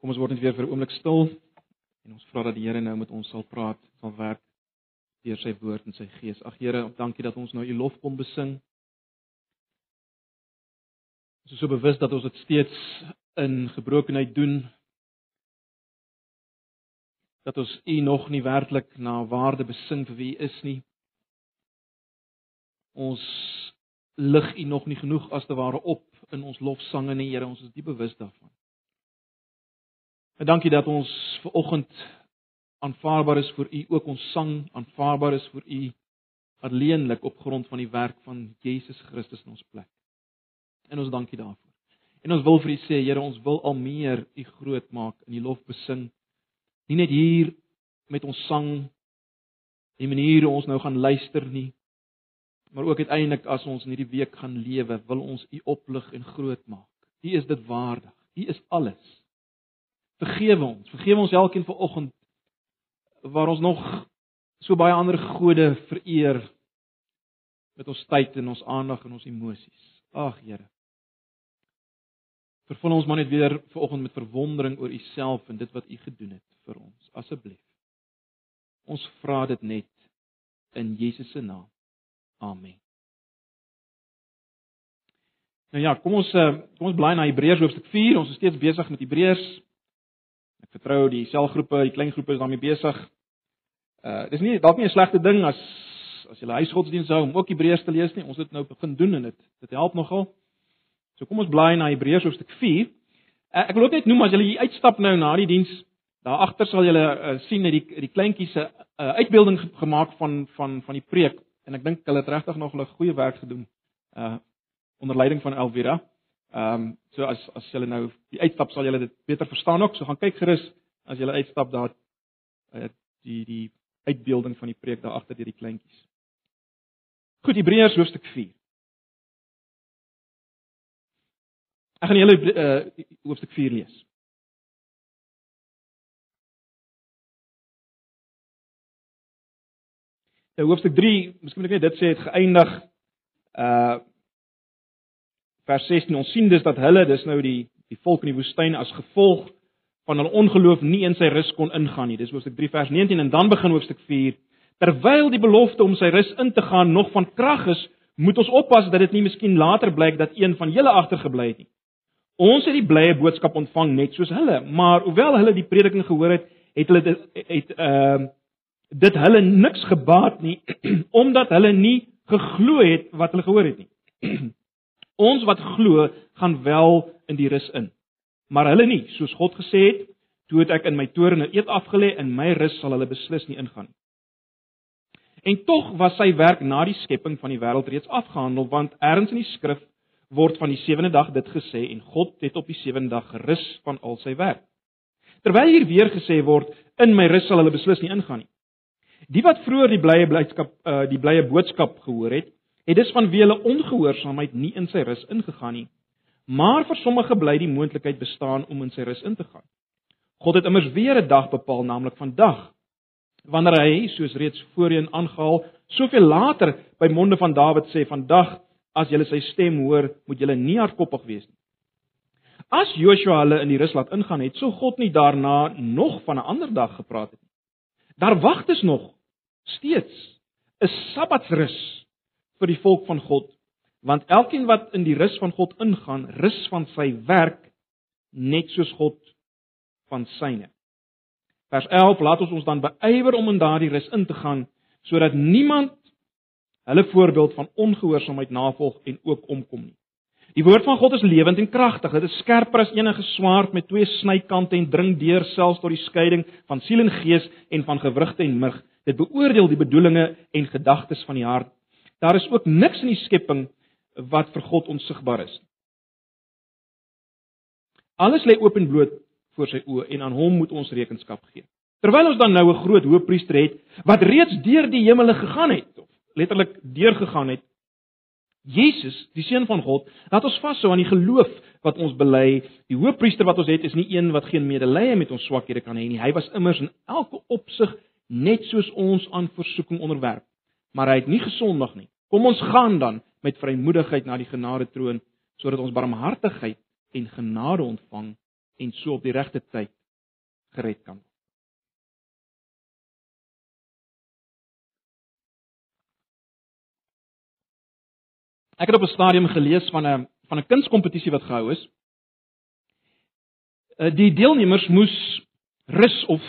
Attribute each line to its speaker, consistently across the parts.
Speaker 1: Kom ons word net weer vir 'n oomblik stil en ons vra dat die Here nou met ons sal praat, sal werk deur sy woord en sy gees. Ag Here, dankie dat ons nou u lof kon besing. Ons is so bewus dat ons dit steeds in gebrokenheid doen. Dat ons u nog nie werklik na waarde besing vir wie u is nie. Ons lig u nog nie genoeg as te ware op in ons lofsange nie, Here, ons is diep bewus daarvan. En dankie dat ons ver oggend aanvaarbaar is vir u ook ons sang aanvaarbaar is vir u alleenlik op grond van die werk van Jesus Christus in ons plek. En ons dankie daarvoor. En ons wil vir u sê Here, ons wil al meer u groot maak in die lof besing. Nie net hier met ons sang die manier hoe ons nou gaan luister nie, maar ook uiteindelik as ons in hierdie week gaan lewe, wil ons u oplig en groot maak. U is dit waardig. U is alles. Vergewe ons. Vergewe ons elkeen vanoggend waar ons nog so baie ander gode vereer met ons tyd en ons aandag en ons emosies. Ag Here. Vervul ons maar net weer vanoggend met verwondering oor U self en dit wat U gedoen het vir ons. Asseblief. Ons vra dit net in Jesus se naam. Amen. Nou ja, kom ons eh, kom ons blaai na Hebreërs hoofstuk 4. Ons is steeds besig met Hebreërs. Ek vertrou die selgroepe, die klein groepe is daarmee besig. Uh dis nie dalk nie 'n slegte ding as as jy 'n huisgodsdienst hou om ook Hebreërs te lees nie. Ons het nou begin doen en dit dit help nogal. So kom ons blaai na Hebreërs hoofstuk 4. Uh, ek wil ook net noem as jy uitstap nou na die diens, daar agter sal jy uh, sien dat die die kleintjies se uh, uitbeelding gemaak van van van die preek en ek dink hulle het regtig nog 'n goeie werk gedoen. Uh onder leiding van Elvira. Ehm um, so as as julle nou die uitstap sal julle dit beter verstaan ook. So gaan kyk gerus as julle uitstap daar uh, die die uitbeelding van die preek daar agter deur die kleintjies. Goed, Hebreërs hoofstuk 4. Ek gaan julle uh, hoofstuk 4 lees. Ja, hoofstuk 3, miskien moet ek net dit sê het geëindig uh vers 16 ons sien dus dat hulle dis nou die die volk in die woestyn as gevolg van hulle ongeloof nie in sy rus kon ingaan nie. Dis hoofstuk 3 vers 19 en dan begin hoofstuk 4. Terwyl die belofte om sy rus in te gaan nog van krag is, moet ons oppas dat dit nie miskien later blyk dat een van julle agtergebly het nie. Ons het die blye boodskap ontvang net soos hulle, maar hoewel hulle die prediking gehoor het, het hulle dit het ehm uh, dit hulle niks gebaat nie omdat hulle nie geglo het wat hulle gehoor het nie. ons wat glo, gaan wel in die rus in maar hulle nie, soos God gesê het, toe het ek in my toorn 'n eed afgelê en my rus sal hulle beslis nie ingaan nie. En tog was sy werk na die skepping van die wêreld reeds afgehandel, want ergens in die skrif word van die sewende dag dit gesê en God het op die sewende dag gerus van al sy werk. Terwyl hier weer gesê word in my rus sal hulle beslis nie ingaan nie. Die wat vroeër die blye blydskap uh die blye boodskap gehoor het, het dus vanweë hulle ongehoorsaamheid nie in sy rus ingegaan nie. Maar vir sommige bly die moontlikheid bestaan om in sy rus in te gaan. God het immers weer 'n dag bepaal, naamlik vandag, wanneer hy, soos reeds voorheen aangehaal, soveel later by monde van Dawid sê, "Vandag, as julle sy stem hoor, moet julle nie hardkoppig wees nie." As Joshua hulle in die rus laat ingaan het, sou God nie daarna nog van 'n ander dag gepraat het nie. Daar wag dus nog steeds 'n Sabbatsrus vir die volk van God want elkeen wat in die rus van God ingaan, rus van sy werk net soos God van syne. Vers 11 laat ons ons dan beywer om in daardie rus in te gaan sodat niemand hulle voorbeeld van ongehoorsaamheid navolg en ook omkom nie. Die woord van God is lewend en kragtig. Dit is skerper as enige swaard met twee snykante en dring deur selfs tot die skeiding van siel en gees en van gewrigte en murg. Dit beoordeel die bedoelinge en gedagtes van die hart. Daar is ook niks in die skepping wat vir God onsigbaar is. Alles lê oop en bloot voor sy oë en aan hom moet ons rekenskap gee. Terwyl ons dan nou 'n groot hoëpriester het wat reeds deur die hemele gegaan het, letterlik deurgegaan het, Jesus, die seun van God, laat ons vashou aan die geloof wat ons bely. Die hoëpriester wat ons het, is nie een wat geen medelee met ons swakhede kan hê nie. Hy was immers in elke opsig net soos ons aan versoeking onderwerp, maar hy het nie gesondig nie. Kom ons gaan dan met vrymoedigheid na die genade troon sodat ons barmhartigheid en genade ontvang en so op die regte tyd gered kan word. Ek het op 'n stadium gelees van 'n van 'n kunskompetisie wat gehou is. Uh, die deelnemers moes rus of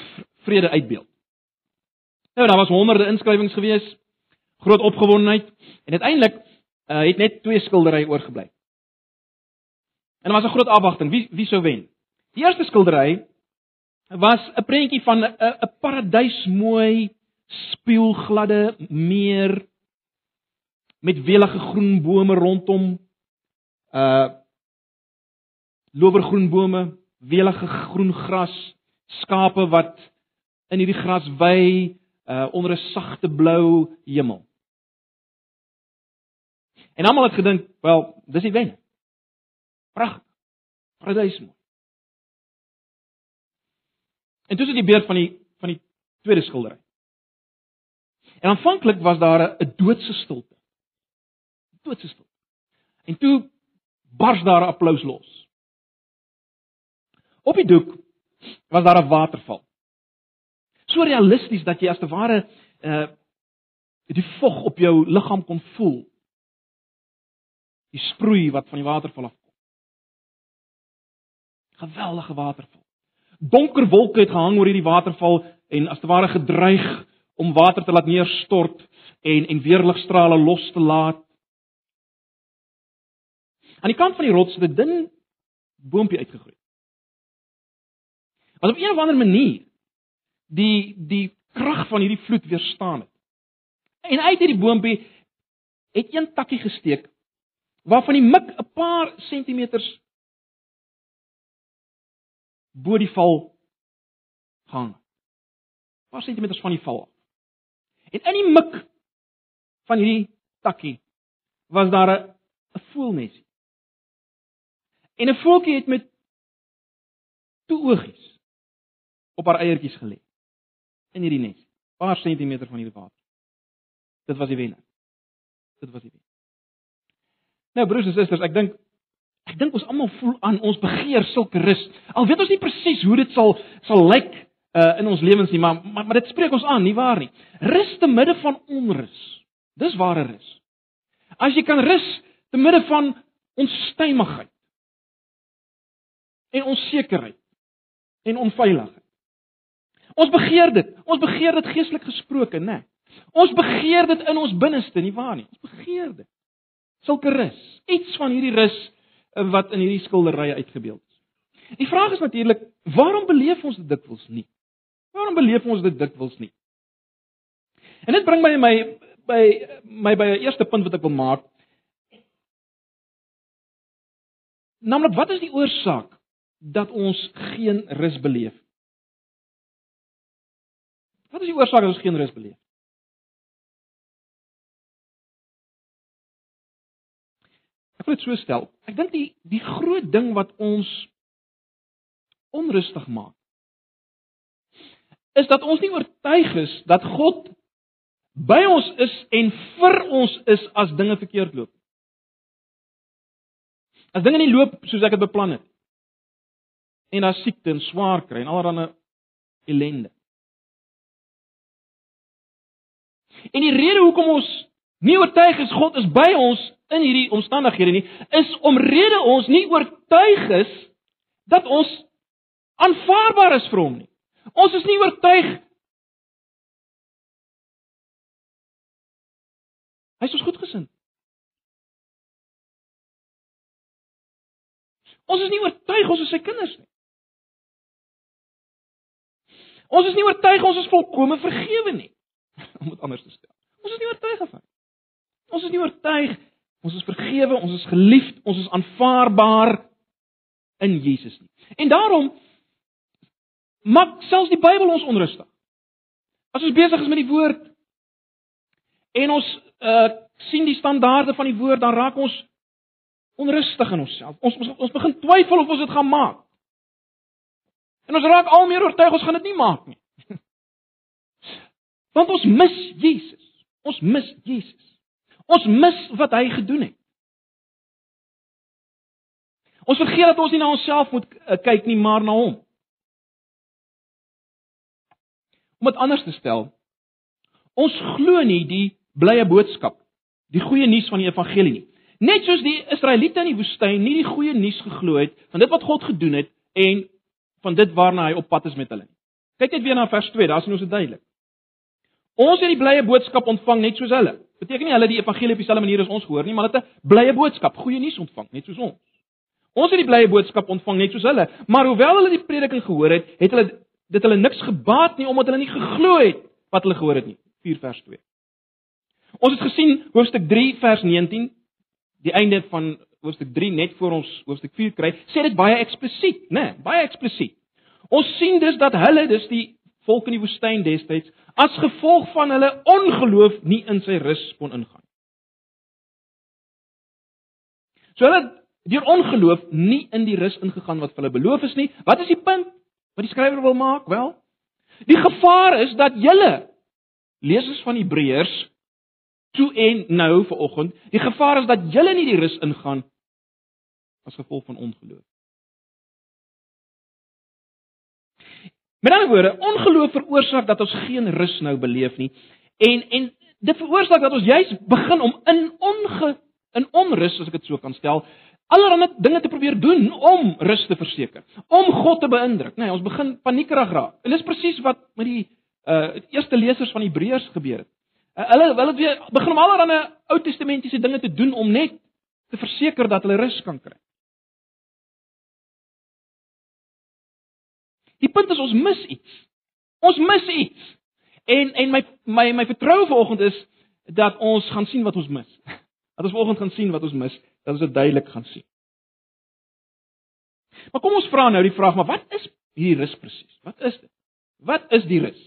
Speaker 1: vrede uitbeeld. Nou daar was honderde inskrywings gewees, groot opgewondenheid en uiteindelik uh, het net twee skilderye oorgebly. En daar was 'n groot afwagting wie wie sou wen. Die eerste skildery was 'n prentjie van 'n 'n paradys mooi spieelgladde meer met welige groen bome rondom uh lowergroen bome, welige groen gras, skape wat in hierdie gras wy uh onder 'n sagte blou hemel. En almal het gedink, wel, dis die wen. Pragtig. Paradys mooi. En dis die beeld van die van die tweede skildery. En aanvanklik was daar 'n doodse stilte. Doodse stilte. En toe bars daar 'n applous los. Op die doek was daar 'n waterval. So realisties dat jy as te ware uh die vog op jou liggaam kon voel. Die sproei wat van die waterval afkom. Geweldige waterval. Donker wolke het gehang oor hierdie waterval en as te ware gedreig om water te laat neerstort en en weerligstrale los te laat. Aan die kant van die rots het 'n dun boontjie uitgegroei. Wat op 'n of ander manier die die krag van hierdie vloed weerstaan het. En uit hierdie boontjie het een takkie gesteek waarvan die mik 'n paar sentimeters bo die val hang. 'n Paar sentimeters van die val. En in die mik van hierdie takkie was daar 'n 'n voelnesie. En 'n voeltjie het met toe oogies op haar eiertjies gelê in hierdie nes, paar sentimeter van hierdie water. Dit was die wenner. Dit was die wenner. Nou broers en susters, ek dink ek dink ons almal voel aan ons begeer sulke rus. Al weet ons nie presies hoe dit sal sal lyk uh, in ons lewens nie, maar, maar maar dit spreek ons aan, nie waar nie? Rus te midde van onrus. Dis ware rus. As jy kan rus te midde van onstuimigheid en onsekerheid en onveiligheid. Ons begeer dit. Ons begeer dit geestelik gesproke, né? Ons begeer dit in ons binneste, nie waar nie? Ons begeer dit. Sulke rus, iets van hierdie rus eh, wat in hierdie skilderye uitgebeeld is. Die vraag is natuurlik, waarom beleef ons dit dikwels nie? Waarom beleef ons dit dikwels nie? En dit bring my my by my by 'n eerste punt wat ek wil maak. Naamlik, wat is die oorsaak dat ons geen rus beleef? Wat is die oorsaak dat ons geen rus beleef? Ek wil dit so stel. Ek dink die die groot ding wat ons onrustig maak is dat ons nie oortuig is dat God by ons is en vir ons is as dinge verkeerd loop. As dinge nie loop soos ek dit beplan het en daar siekte en swaar kry en allerlei ellende. En die rede hoekom ons nie oortuig is God is by ons in hierdie omstandighede nie, is omrede ons nie oortuig is dat ons aanvaarbaar is vir hom nie. Ons is nie oortuig Hy is ons goedgesind. Ons is nie oortuig ons is sy kinders nie. Ons is nie oortuig ons is volkome vergewe nie. Om dit anders te stel. Ons is nie oortuig daarvan. Ons is nie oortuig ons is vergewe, ons is geliefd, ons is aanvaarbaar in Jesus nie. En daarom maak selfs die Bybel ons onrustig. As ons besig is met die woord en ons uh sien die standaarde van die woord, dan raak ons onrustig in onsself. Ons ons, ons begin twyfel of ons dit gaan maak. En ons raak al meer oortuig ons gaan dit nie maak nie. Want ons mis Jesus. Ons mis Jesus. Ons mis wat hy gedoen het. Ons vergeet dat ons nie na onsself moet uh, kyk nie, maar na hom. Om dit anders te stel, ons glo nie die blye boodskap, die goeie nuus van die evangelie nie. Net soos die Israeliete in die woestyn nie die goeie nuus geglo het van dit wat God gedoen het en van dit waarna hy op pad is met hulle nie. Kyk net weer na vers 2, daar is ons dit duidelik. Ons het die blye boodskap ontvang net soos hulle. Beteken nie hulle die evangelie op dieselfde manier as ons gehoor nie, maar hulle het 'n blye boodskap, goeie nuus ontvang, net soos ons. Ons het die blye boodskap ontvang net soos hulle, maar hoewel hulle die prediking gehoor het, het hulle dit hulle niks gebaat nie omdat hulle nie geglo het wat hulle gehoor het nie. 4 vers 2. Ons het gesien hoofstuk 3 vers 19, die einde van hoofstuk 3 net voor ons hoofstuk 4 kry, sê dit baie eksplisiet, né? Nee, baie eksplisiet. Ons sien dus dat hulle, dis die volk in die woestyn destyds, as gevolg van hulle ongeloof nie in sy rus kon ingaan. So hulle deur ongeloof nie in die rus ingegaan wat hulle beloof is nie. Wat is die punt wat die skrywer wil maak? Wel, die gevaar is dat julle lesers van Hebreërs toe en nou vir oggend, die gevaar is dat julle nie die rus ingaan as gevolg van ongeloof. Met ander woorde, ongeloof veroorsaak dat ons geen rus nou beleef nie en en dit veroorsaak dat ons juis begin om in onge in onrus as ek dit so kan stel, allerlei dinge te probeer doen om rus te verseker, om God te beïndruk. Nee, ons begin paniekerig raak. En dis presies wat met die uh eerste lesers van Hebreërs gebeur het. Uh, hulle hulle het weer begin om allerlei Ou Testamentiese dinge te doen om net te verseker dat hulle rus kan kry. Die punt is ons mis iets. Ons mis iets. En en my my my vertroue vanoggend is dat ons gaan sien wat ons mis. Dat ons vanoggend gaan sien wat ons mis, dat ons dit duidelik gaan sien. Maar kom ons vra nou die vraag, maar wat is hierdie rus presies? Wat is dit? Wat is die rus?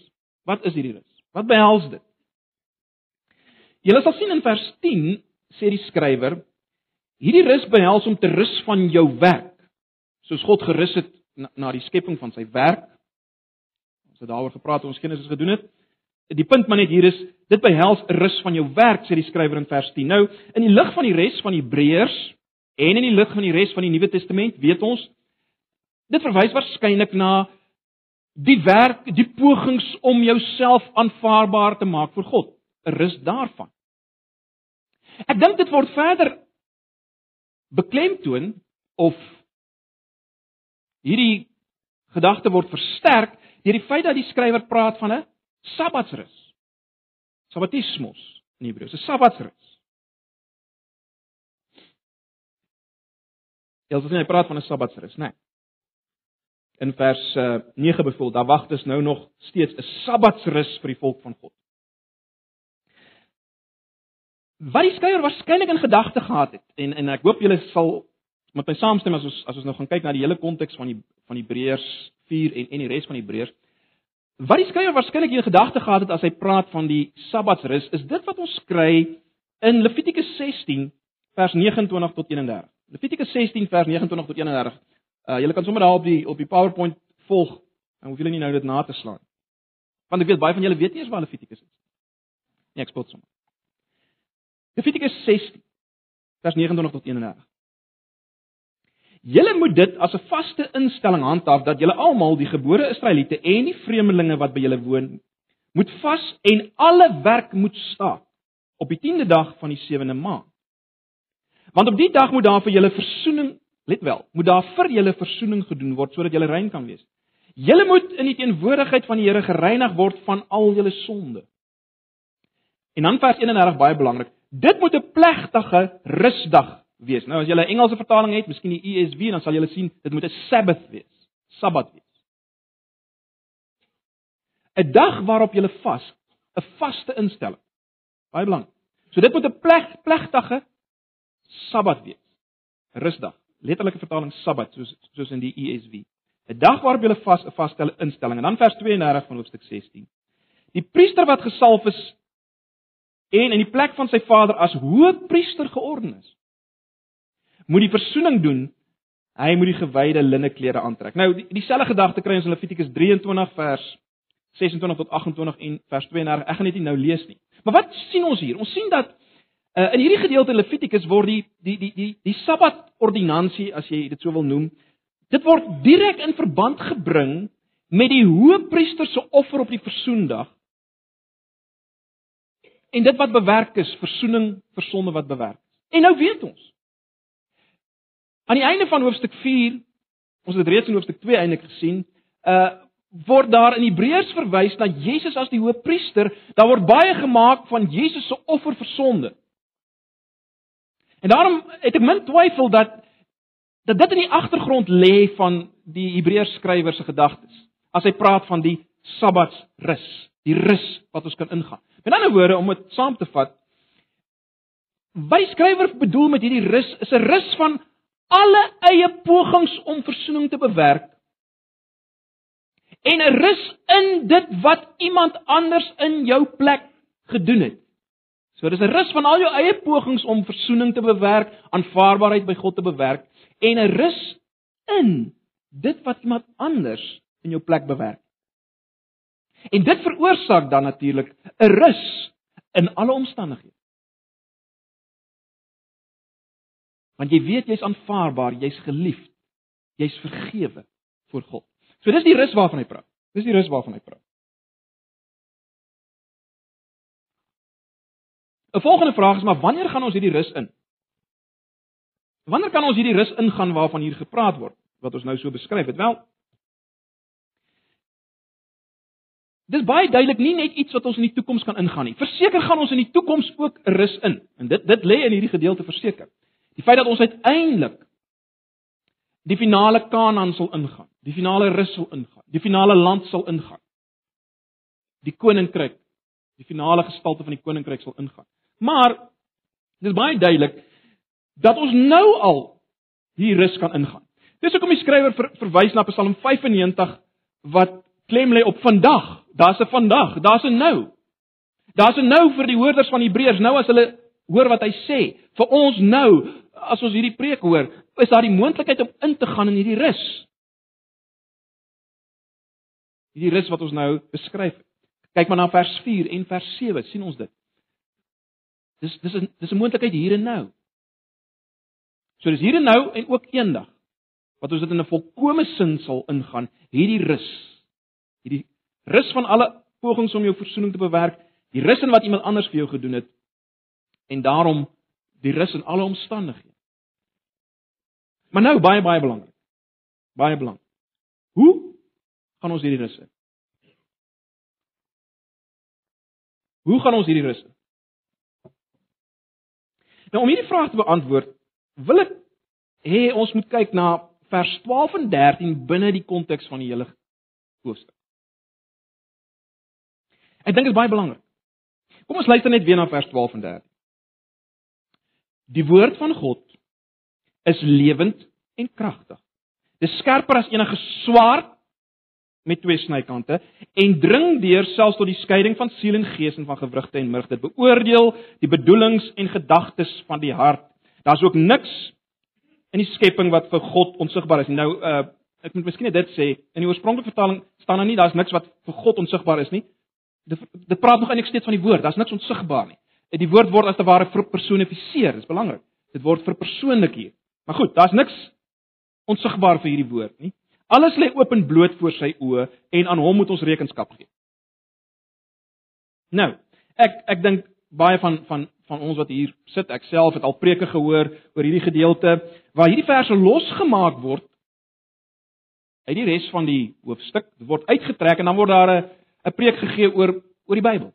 Speaker 1: Wat is hierdie rus? Wat behels dit? Julle sal sien in vers 10 sê die skrywer hierdie rus behels om te rus van jou werk. Soos God gerus het na, na die skepping van sy werk. Ons het daaroor gepraat ons Genesis gedoen het. Die punt maar net hier is dit behels rus van jou werk sê die skrywer in vers 10. Nou in die lig van die res van Hebreërs en in die lig van die res van die Nuwe Testament weet ons dit verwys waarskynlik na die werk, die pogings om jouself aanvaarbaar te maak vir God. 'n Rus daarvan. Ek dink dit word verder beklemtoon of hierdie gedagte word versterk deur die feit dat die skrywer praat van 'n Sabbatsrus. Sabbatismos in Hebreëus, 'n Sabbatsrus. Elsien hy praat van 'n Sabbatsrus, né? Nee. In vers uh, eh, 9 bevoel, daar wag dus nou nog steeds 'n Sabbatsrus vir die volk van God. Wat die skrywer waarskynlik in gedagte gehad het en en ek hoop julle sal met my saamstem as ons as ons nou gaan kyk na die hele konteks van die van Hebreërs 4 en en die res van Hebreërs. Wat die skrywer waarskynlik in gedagte gehad het as hy praat van die Sabbatsrus, is dit wat ons kry in Levitikus 16 vers 29 tot 31. Levitikus 16 vers 29 tot 31. Uh julle kan sommer daar op die op die PowerPoint volg. Dan hoef julle nie nou dit na te slaan. Want ek weet baie van julle weet nie eens waar Levitikus is. Nee, ek spot sommer. Levitikus 16 vers 29 tot 31. Julle moet dit as 'n vaste instelling handhaaf dat julle almal die gebore Israeliete en die vreemdelinge wat by julle woon, moet vas en alle werk moet staak op die 10de dag van die 7de maand. Want op die dag moet daar vir julle verzoening, let wel, moet daar vir julle verzoening gedoen word sodat julle rein kan wees. Julle moet in die teenwoordigheid van die Here gereinig word van al julle sonde. En dan vers 31 baie belangrik. Dit moet 'n plegtige rusdag wees. Nou as jy 'n Engelse vertaling het, miskien die ESV, dan sal jy sien dit moet 'n Sabbath wees. Sabbat wees. 'n Dag waarop jy vas, 'n vaste instelling. Baie belangrik. So dit moet 'n pleg plegtige Sabbat wees. Rusdag. Letterlike vertaling Sabbat soos soos in die ESV. 'n Dag waarop jy vas 'n vaste instelling. En dan vers 32 van hoofstuk 16. Die priester wat gesalf is en in die plek van sy vader as hoëpriester georden is moet die versoening doen. Hy moet die gewyde linne klere aantrek. Nou dieselfde die gedagte kry ons in Levitikus 23 vers 26 tot 28 en vers 32. Ek gaan dit nie nou lees nie. Maar wat sien ons hier? Ons sien dat Uh, in hierdie gedeelte Levitikus word die die die die die Sabbatordinansie, as jy dit so wil noem, dit word direk in verband gebring met die hoëpriester se offer op die versoendag. En dit wat bewerk is, verzoening vir sonde wat bewerk is. En nou weet ons. Aan die einde van hoofstuk 4, ons het reeds in hoofstuk 2 eintlik gesien, uh word daar in Hebreërs verwys na Jesus as die hoëpriester. Daar word baie gemaak van Jesus se offer vir sonde. En daarom het ek min twyfel dat dat dit in die agtergrond lê van die Hebreërs skrywer se gedagtes. As hy praat van die Sabbatsrus, die rus wat ons kan ingaan. Met ander woorde om dit saam te vat, die skrywer bedoel met hierdie rus is 'n rus van alle eie pogings om verzoening te bewerk en 'n rus in dit wat iemand anders in jou plek gedoen het. So dis 'n rus van al jou eie pogings om verzoening te bewerk, aanvaarbaarheid by God te bewerk en 'n rus in dit wat iemand anders in jou plek bewerk. En dit veroorsaak dan natuurlik 'n rus in alle omstandighede. Want jy weet jy's aanvaarbaar, jy's geliefd, jy's vergewe voor God. So dis die rus waarvan hy praat. Dis die rus waarvan hy praat. 'n Volgende vraag is maar wanneer gaan ons hierdie rus in? Wanneer kan ons hierdie rus ingaan waarvan hier gepraat word, wat ons nou so beskryf het? Wel, Dis baie duidelik nie net iets wat ons in die toekoms kan ingaan nie. Verseker gaan ons in die toekoms ook rus in. En dit dit lê in hierdie gedeelte verseker. Die feit dat ons uiteindelik die finale Kanaan sal ingaan, die finale rus sal ingaan, die finale land sal ingaan. Die koninkryk, die finale gestalte van die koninkryk sal ingaan. Maar dis baie duidelik dat ons nou al hier rus kan ingaan. Dis hoekom die skrywer ver, verwys na Psalm 95 wat klem lê op vandag. Daar's 'n vandag, daar's 'n nou. Daar's 'n nou vir die hoorders van Hebreërs nou as hulle hoor wat hy sê. Vir ons nou, as ons hierdie preek hoor, is daar die moontlikheid om in te gaan in hierdie rus. Hierdie rus wat ons nou beskryf. Kyk maar na vers 4 en vers 7, sien ons dit. Dis dis 'n dis 'n moontlikheid hier en nou. So dis hier en nou en ook eendag wat ons dit in 'n volkomme sin sal ingaan, hierdie rus. Hierdie rus van alle pogings om jou verzoening te bewerk, die rus in wat iemand anders vir jou gedoen het. En daarom die rus in alle omstandighede. Maar nou baie baie belangrik. Baie belangrik. Hoe gaan ons hierdie rus hê? Hoe gaan ons hierdie rus hê? Nou om hierdie vraag te beantwoord, wil ek hê ons moet kyk na vers 12 en 13 binne die konteks van die hele hoofstuk. Ek dink dit is baie belangrik. Kom ons luister net weer na vers 12 en 13. Die woord van God is lewend en kragtig. Dis skerper as enige swaard met twee snykante en dring deur selfs tot die skeiding van siel en gees en van gewrigte en murg. Dit beoordeel die bedoelings en gedagtes van die hart. Daar's ook niks in die skepping wat vir God onsigbaar is. Nou uh ek moet miskien dit sê, in die oorspronklike vertaling staan daar nie daar's niks wat vir God onsigbaar is nie. Dit dit praat nog eintlik steeds van die woord. Daar's niks onsigbaar nie. Die woord word as te ware verpersonifiseer. Dis belangrik. Dit word verpersoonlik hier. Maar goed, daar's niks onsigbaar vir hierdie woord nie. Alles lê oop en bloot voor sy oë en aan hom moet ons rekenskap gee. Nou, ek ek dink baie van van van ons wat hier sit, ek self het al preke gehoor oor hierdie gedeelte waar hierdie verse losgemaak word uit die res van die hoofstuk. Dit word uitgetrek en dan word daar 'n 'n preek gegee oor oor die Bybel.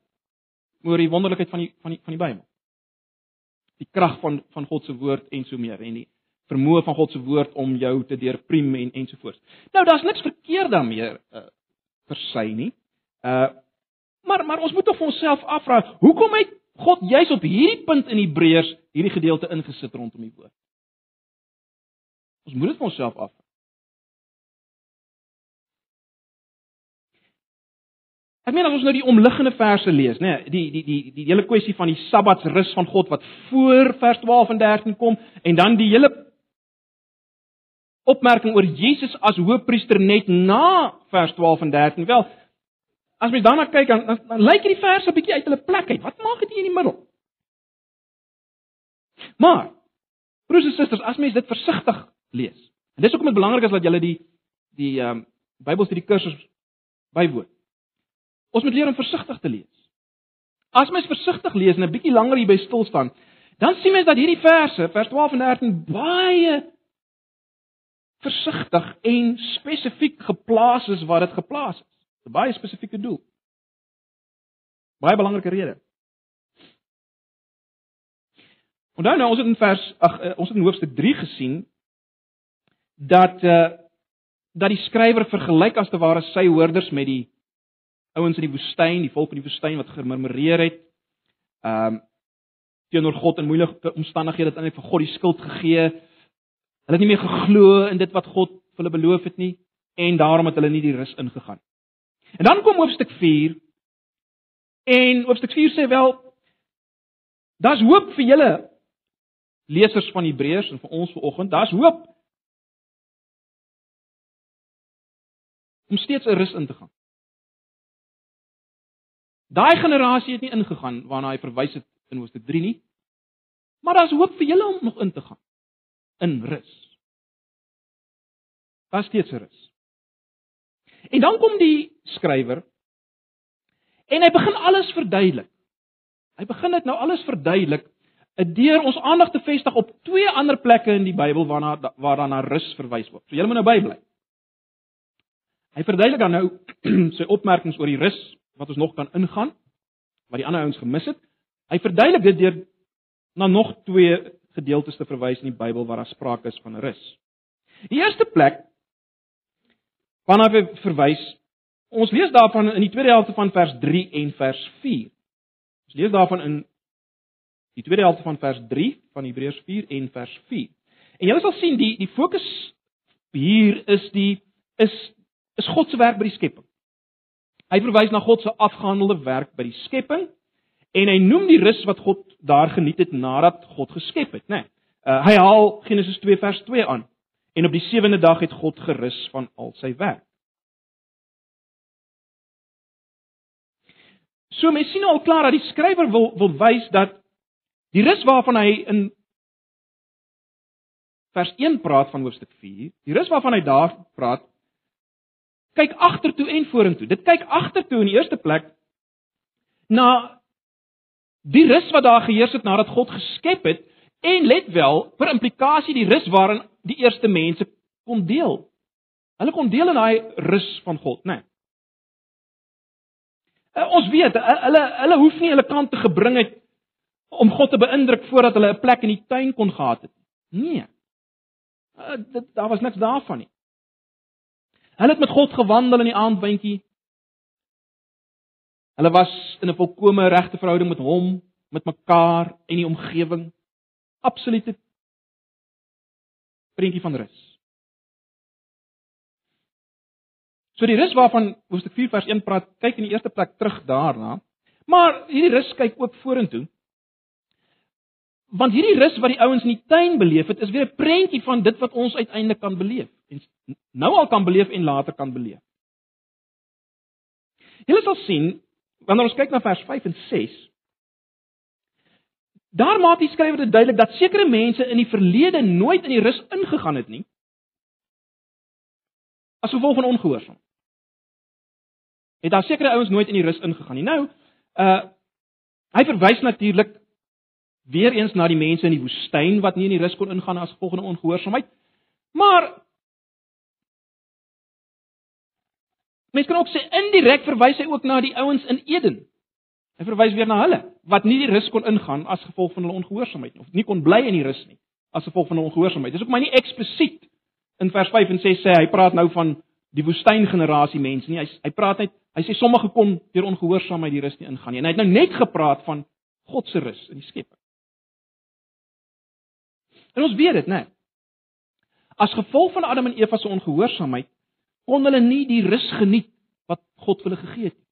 Speaker 1: Oor die wonderlikheid van die van die van die Bybel. Die krag van van God se woord en so meer en die vermoë van God se woord om jou te deurpriem en ensovoorts. Nou daar's niks verkeerd daarmee uh, per se nie. Uh maar maar ons moet tog vir onsself afvra, hoekom het God juis op hierdie punt in Hebreërs hierdie gedeelte ingesit rondom die woord? Ons moet dit vir onsself afvra. Ek meen as ons nou die omliggende verse lees, nê, nee, die die die die hele kwessie van die Sabbatsrus van God wat voor vers 12 en 13 kom en dan die hele opmerking oor Jesus as hoëpriester net na vers 12 en 13. Wel, as mens daarna kyk dan, dan, dan lyk hierdie verse 'n bietjie uit hulle plek uit. Wat maak dit hier in die middel? Maar broers en susters, as mens dit versigtig lees. En dis hoekom dit belangrik is dat jy die die ehm um, Bybelstudie kursus bywoon. Ons moet leer om versigtig te lees. As mens versigtig lees en 'n bietjie langer hier by stil staan, dan sien mens dat hierdie verse, vers 12 en 13 baie versigtig en spesifiek geplaas is waar dit geplaas is. 'n Baie spesifieke doel. Baie belangrike rede. Onthou nou ons het in vers ag eh, ons het in hoofstuk 3 gesien dat eh uh, dat die skrywer vergelyk as te ware sy hoorders met die ouens in die woestyn, die volk in die woestyn wat gemurmureer het. Ehm um, teenoor God in moeilike omstandighede het eintlik vir God die skuld gegee. Hulle het nie meer geglo in dit wat God vir hulle beloof het nie en daarom het hulle nie die rus ingegaan. En dan kom hoofstuk 4 en hoofstuk 4 sê wel daar's hoop vir julle lesers van Hebreërs en vir ons vanoggend. Daar's hoop om steeds 'n rus in te gaan. Daai generasie het nie ingegaan waarna hy verwys het in Hoofstuk 3 nie. Maar daar's hoop vir julle om nog in te gaan in rus. Daar's steeds rus. En dan kom die skrywer en hy begin alles verduidelik. Hy begin dit nou alles verduidelik deur ons aandag te vestig op twee ander plekke in die Bybel waarna waarna na rus verwys word. So julle moet nou bybly. Hy verduidelik dan nou sy opmerkings oor die rus wat ons nog kan ingaan wat die ander ouens gemis het. Hy verduidelik dit deur na nog twee gedeeltes te verwys in die Bybel waar daar sprake is van rus. Die eerste plek waarna hy verwys, ons lees daarvan in die tweede helfte van vers 3 en vers 4. Ons lees daarvan in die tweede helfte van vers 3 van Hebreërs 4 en vers 4. En julle sal sien die die fokus hier is die is is God se werk by die skepping. Hy verwys na God se afgehandelde werk by die skepping en hy noem die rus wat God daar geniet het nadat God geskep het, né? Nee, uh, hy haal Genesis 2 vers 2 aan. En op die sewende dag het God gerus van al sy werk. So mens sien al klaar dat die skrywer wil wil wys dat die rus waarvan hy in vers 1 praat van hoofstuk 4, die rus waarvan hy daar praat, kyk agtertoe en vorentoe. Dit kyk agtertoe in die eerste plek na die rus wat daar geheers het nadat God geskep het en let wel vir implikasie die rus waarin die eerste mense kon deel. Hulle kon deel in daai rus van God, né? Nee. Ons weet hulle hulle hoef nie hulle kant te gebring het om God te beïndruk voordat hulle 'n plek in die tuin kon gehad het. Nee. Uh, dit daar was niks daarvan nie. Hulle het met God gewandel in die aandwindjie. Hulle was in 'n volkomme regte verhouding met hom, met mekaar en die omgewing. Absolute prentjie van rus. So die rus waarvan Hoofstuk 4 vers 1 praat, kyk in die eerste plek terug daarna. Maar hierdie rus kyk ook vorentoe. Want hierdie rus wat die ouens in die tuin beleef het, is weer 'n prentjie van dit wat ons uiteindelik kan beleef en nou al kan beleef en later kan beleef. Julle sal sien wanneer ons kyk na vers 5 en 6 Daar maak die skrywer dit duidelik dat sekere mense in die verlede nooit in die rus ingegaan het nie. As gevolg van ongehoorsaam. Het daar sekere ouens nooit in die rus ingegaan nie. Nou, uh hy verwys natuurlik weer eens na die mense in die woestyn wat nie in die rus kon ingaan as gevolg van ongehoorsaamheid. Maar Mens kan ook sê indirek verwys hy ook na die ouens in Eden. Hy verwys weer na hulle wat nie die rus kon ingaan as gevolg van hulle ongehoorsaamheid of nie kon bly in die rus nie as gevolg van hulle ongehoorsaamheid. Dis ook maar nie eksplisiet in vers 5 en 6 sê hy praat nou van die woestyngenerasie mense nie. Hy hy praat net hy sê sommige kon deur ongehoorsaamheid die rus nie ingaan nie. En hy het nou net gepraat van God se rus in die skepping. En ons weet dit, né? As gevolg van Adam en Eva se ongehoorsaamheid kon hulle nie die rus geniet wat God vir hulle gegee het nie.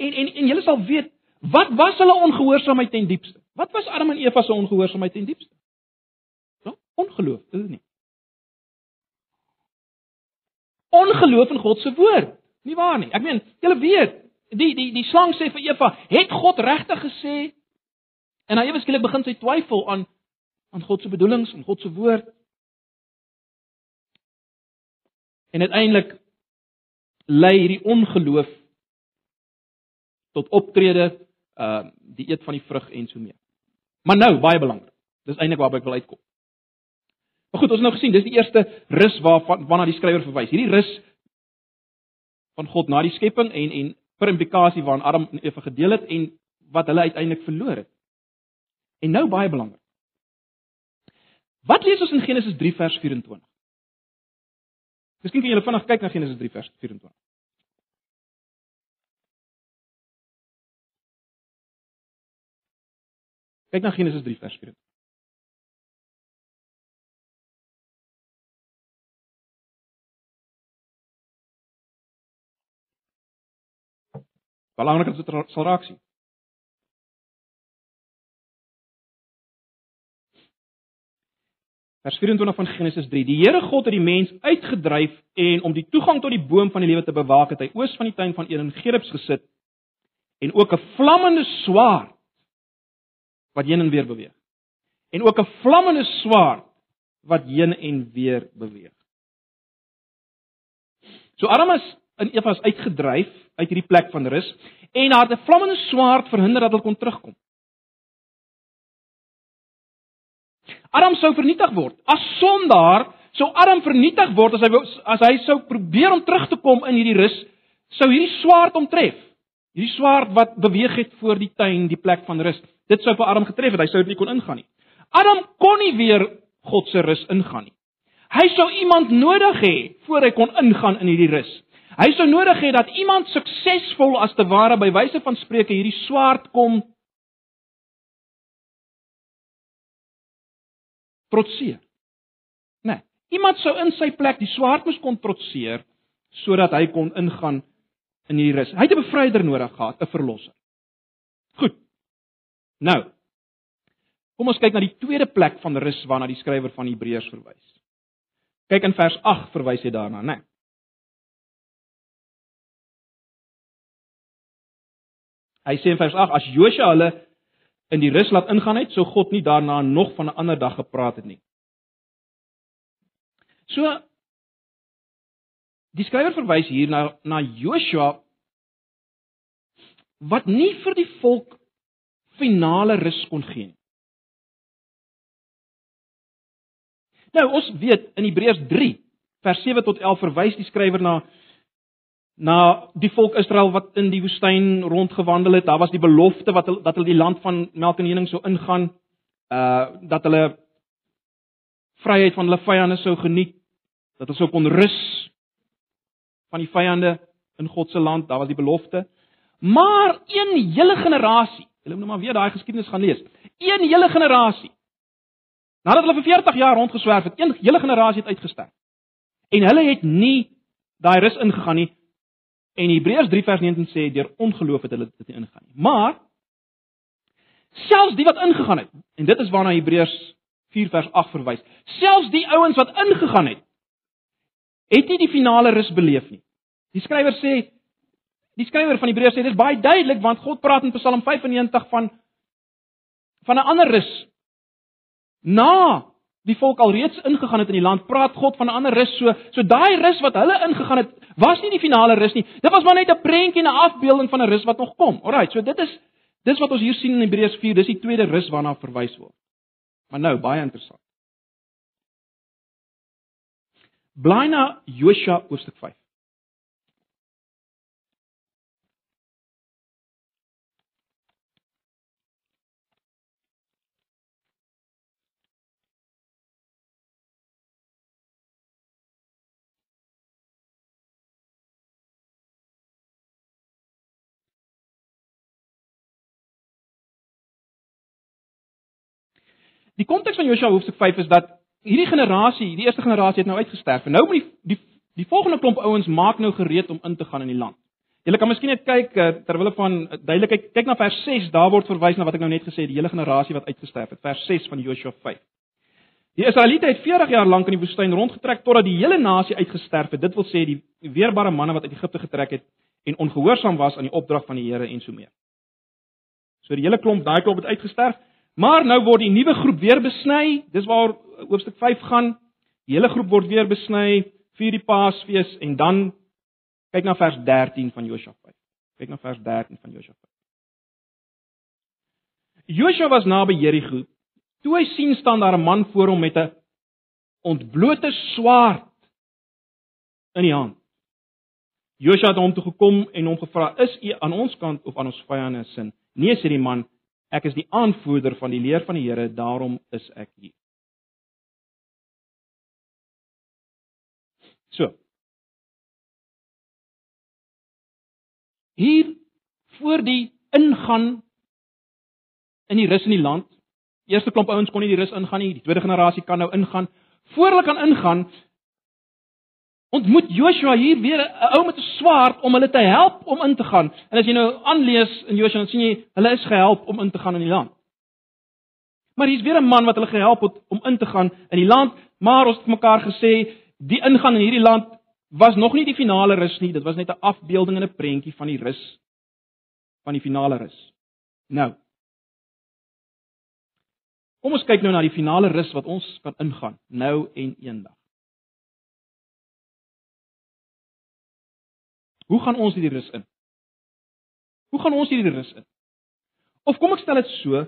Speaker 1: En en en julle sal weet, wat was hulle ongehoorsaamheid ten diepste? Wat was Adam en Eva se ongehoorsaamheid ten diepste? Ja, ongeloof, is dit nie? Ongeloof in God se woord. Nie waar nie. Ek meen, julle weet, die die die slang sê vir Eva, "Het God regtig gesê?" En hy ewe skielik begin sy twyfel aan aan God se bedoelings en God se woord. En uiteindelik lei hierdie ongeloof tot optrede, uh die eet van die vrug en so mee. Maar nou, baie belangrik. Dis eintlik waarby ek wil uitkom. Maar goed, ons het nou gesien, dis die eerste rus waarvan waarna die skrywer verwys. Hierdie rus van God na die skepping en en per implikasie waarin Adam en Eva gedeel het en wat hulle uiteindelik verloor het. En nou baie belangrik. Wat lees ons in Genesis 3 vers 24? Miskien kan julle vinnig kyk na Genesis 3 vers 24. Kyk na Genesis 3 vers 24. Belangrik is dit sal raak sien. Vers 24 van Genesis 3. Die Here God het die mens uitgedryf en om die toegang tot die boom van die lewe te bewaak, het hy oos van die tuin van Eden Gerubs gesit en ook 'n vlammende swaard wat heen en weer beweeg. En ook 'n vlammende swaard wat heen en weer beweeg. So Adam is in Eva is uitgedryf uit hierdie plek van rus en haar 'n vlammende swaard verhinder dat hulle kon terugkom. Adam sou vernietig word. As sondaar sou Adam vernietig word as hy as hy sou probeer om terug te kom in hierdie rus, sou hierdie swaard hom tref. Hierdie swaard wat beweeg het voor die tuin, die plek van rus. Dit sou vir Adam getref het. Hy sou dit nie kon ingaan nie. Adam kon nie weer God se rus ingaan nie. Hy sou iemand nodig hê voor hy kon ingaan in hierdie rus. Hy sou nodig hê dat iemand suksesvol as te ware by wyse van spreuke hierdie swaard kom trotseer. Nee, iemand sou in sy plek die swaard moes kon trotseer sodat hy kon ingaan in hierdie rus. Hy het 'n bevryder nodig gehad, 'n verlosser. Goed. Nou. Kom ons kyk na die tweede plek van rus waarna die skrywer van Hebreërs verwys. Kyk in vers 8 verwys hy daarna, né? Nee. Hy sê in vers 8 as Josua hulle in die rus laat ingaan het, sou God nie daarna nog van 'n ander dag gepraat het nie. So die skrywer verwys hier na na Joshua wat nie vir die volk finale rus kon gee nie. Nou ons weet in Hebreërs 3 vers 7 tot 11 verwys die skrywer na na die volk Israel wat in die woestyn rondgewandel het. Daar was die belofte wat dat hulle die land van melk en honing sou ingaan, uh dat hulle vryheid van hulle vyande sou geniet, dat hulle sou kon rus van die vyande in God se land. Daar was die belofte. Maar een hele generasie, hulle moet nou maar weer daai geskiedenis gaan lees. Een hele generasie. Nadat hulle vir 40 jaar rondgeswerf het, een hele generasie het uitgesterf. En hulle het nie daai rus ingegaan nie En Hebreërs 3 vers 19 sê deur ongeloof het hulle dit nie ingaan nie. Maar selfs die wat ingegaan het, en dit is waarna Hebreërs 4 vers 8 verwys. Selfs die ouens wat ingegaan het, het nie die finale rus beleef nie. Die skrywer sê die skrywer van Hebreërs sê dis baie duidelik want God praat in Psalm 95 van van 'n ander rus. Na die volk alreeds ingegaan het in die land, praat God van 'n ander rus. So so daai rus wat hulle ingegaan het, was nie die finale rus nie. Dit was maar net 'n prentjie en 'n afbeelding van 'n rus wat nog kom. Alraight, so dit is dis wat ons hier sien in Hebreërs 4, dis die tweede rus waarna verwys word. Maar nou, baie interessant. Blaai na Josua hoofstuk 5. Die konteks van Josua hoofstuk 5 is dat hierdie generasie, die eerste generasie het nou uitgesterf en nou moet die die die volgende klomp ouens maak nou gereed om in te gaan in die land. Julle kan miskien net kyk eh, terwyl ek van eh, duidelikheid kyk na vers 6, daar word verwys na wat ek nou net gesê het, die hele generasie wat uitgesterf het, vers 6 van Josua 5. Die Israeliete het 40 jaar lank in die woestyn rondgetrek totdat die hele nasie uitgesterf het. Dit wil sê die weerbare manne wat uit Egipte getrek het en ongehoorsaam was aan die opdrag van die Here en so meer. So die hele klomp, daai klomp het uitgesterf. Maar nou word die nuwe groep weer besny. Dis waar hoofstuk 5 gaan. Die hele groep word weer besny vir die Paasfees en dan kyk na vers 13 van Josua 5. Kyk na vers 13 van Josua 5. Josua was naby Jerigo. Toe hy sien staan daar 'n man voor hom met 'n ontblote swaard in die hand. Josua het hom toe gekom en hom gevra: "Is u aan ons kant of aan ons vyande se sin?" "Nee," sê die man, "ek is die aanvoerder van die leer van die Here, daarom is ek hier." So. Hier voor die ingaan in die rus in die land. Eerste klomp ouens kon nie die rus ingaan nie, die tweede generasie kan nou ingaan. Voor hulle kan ingaan, ontmoet Joshua hier weer 'n ou met 'n swaard om hulle te help om in te gaan. En as jy nou aanlees in Joshua, dan sien jy hulle is gehelp om in te gaan in die land. Maar hier's weer 'n man wat hulle gehelp het om in te gaan in die land, maar ons het mekaar gesê die ingang in hierdie land was nog nie die finale rus nie, dit was net 'n afbeelding en 'n prentjie van die rus van die finale rus. Nou. Kom ons kyk nou na die finale rus wat ons kan ingaan nou en eendag. Hoe gaan ons hierdie rus in? Hoe gaan ons hierdie rus in? Of kom ek stel dit so,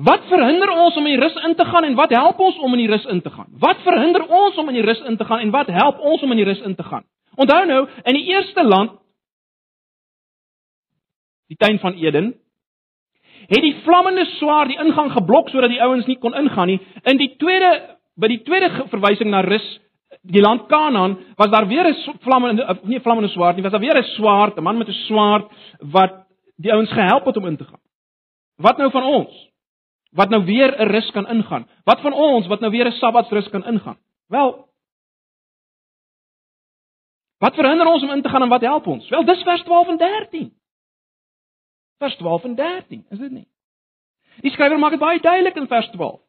Speaker 1: Wat verhinder ons om in die rus in te gaan en wat help ons om in die rus in te gaan? Wat verhinder ons om in die rus in te gaan en wat help ons om in die rus in te gaan? Onthou nou, in die eerste land die tuin van Eden het die vlammende swaard die ingang geblok sodat die ouens nie kon ingaan nie. In die tweede by die tweede verwysing na rus die land Kanaan was daar weer 'n vlammende nie 'n vlammende swaard nie, was daar weer 'n swaard, 'n man met 'n swaard wat die ouens gehelp het om in te gaan. Wat nou van ons? wat nou weer 'n rus kan ingaan. Wat van ons wat nou weer 'n Sabbatsrus kan ingaan? Wel Wat verhinder ons om in te gaan en wat help ons? Wel, dis vers 12 en 13. Vers 12 en 13, is dit nie? Die skrywer maak dit baie duidelik in vers 12.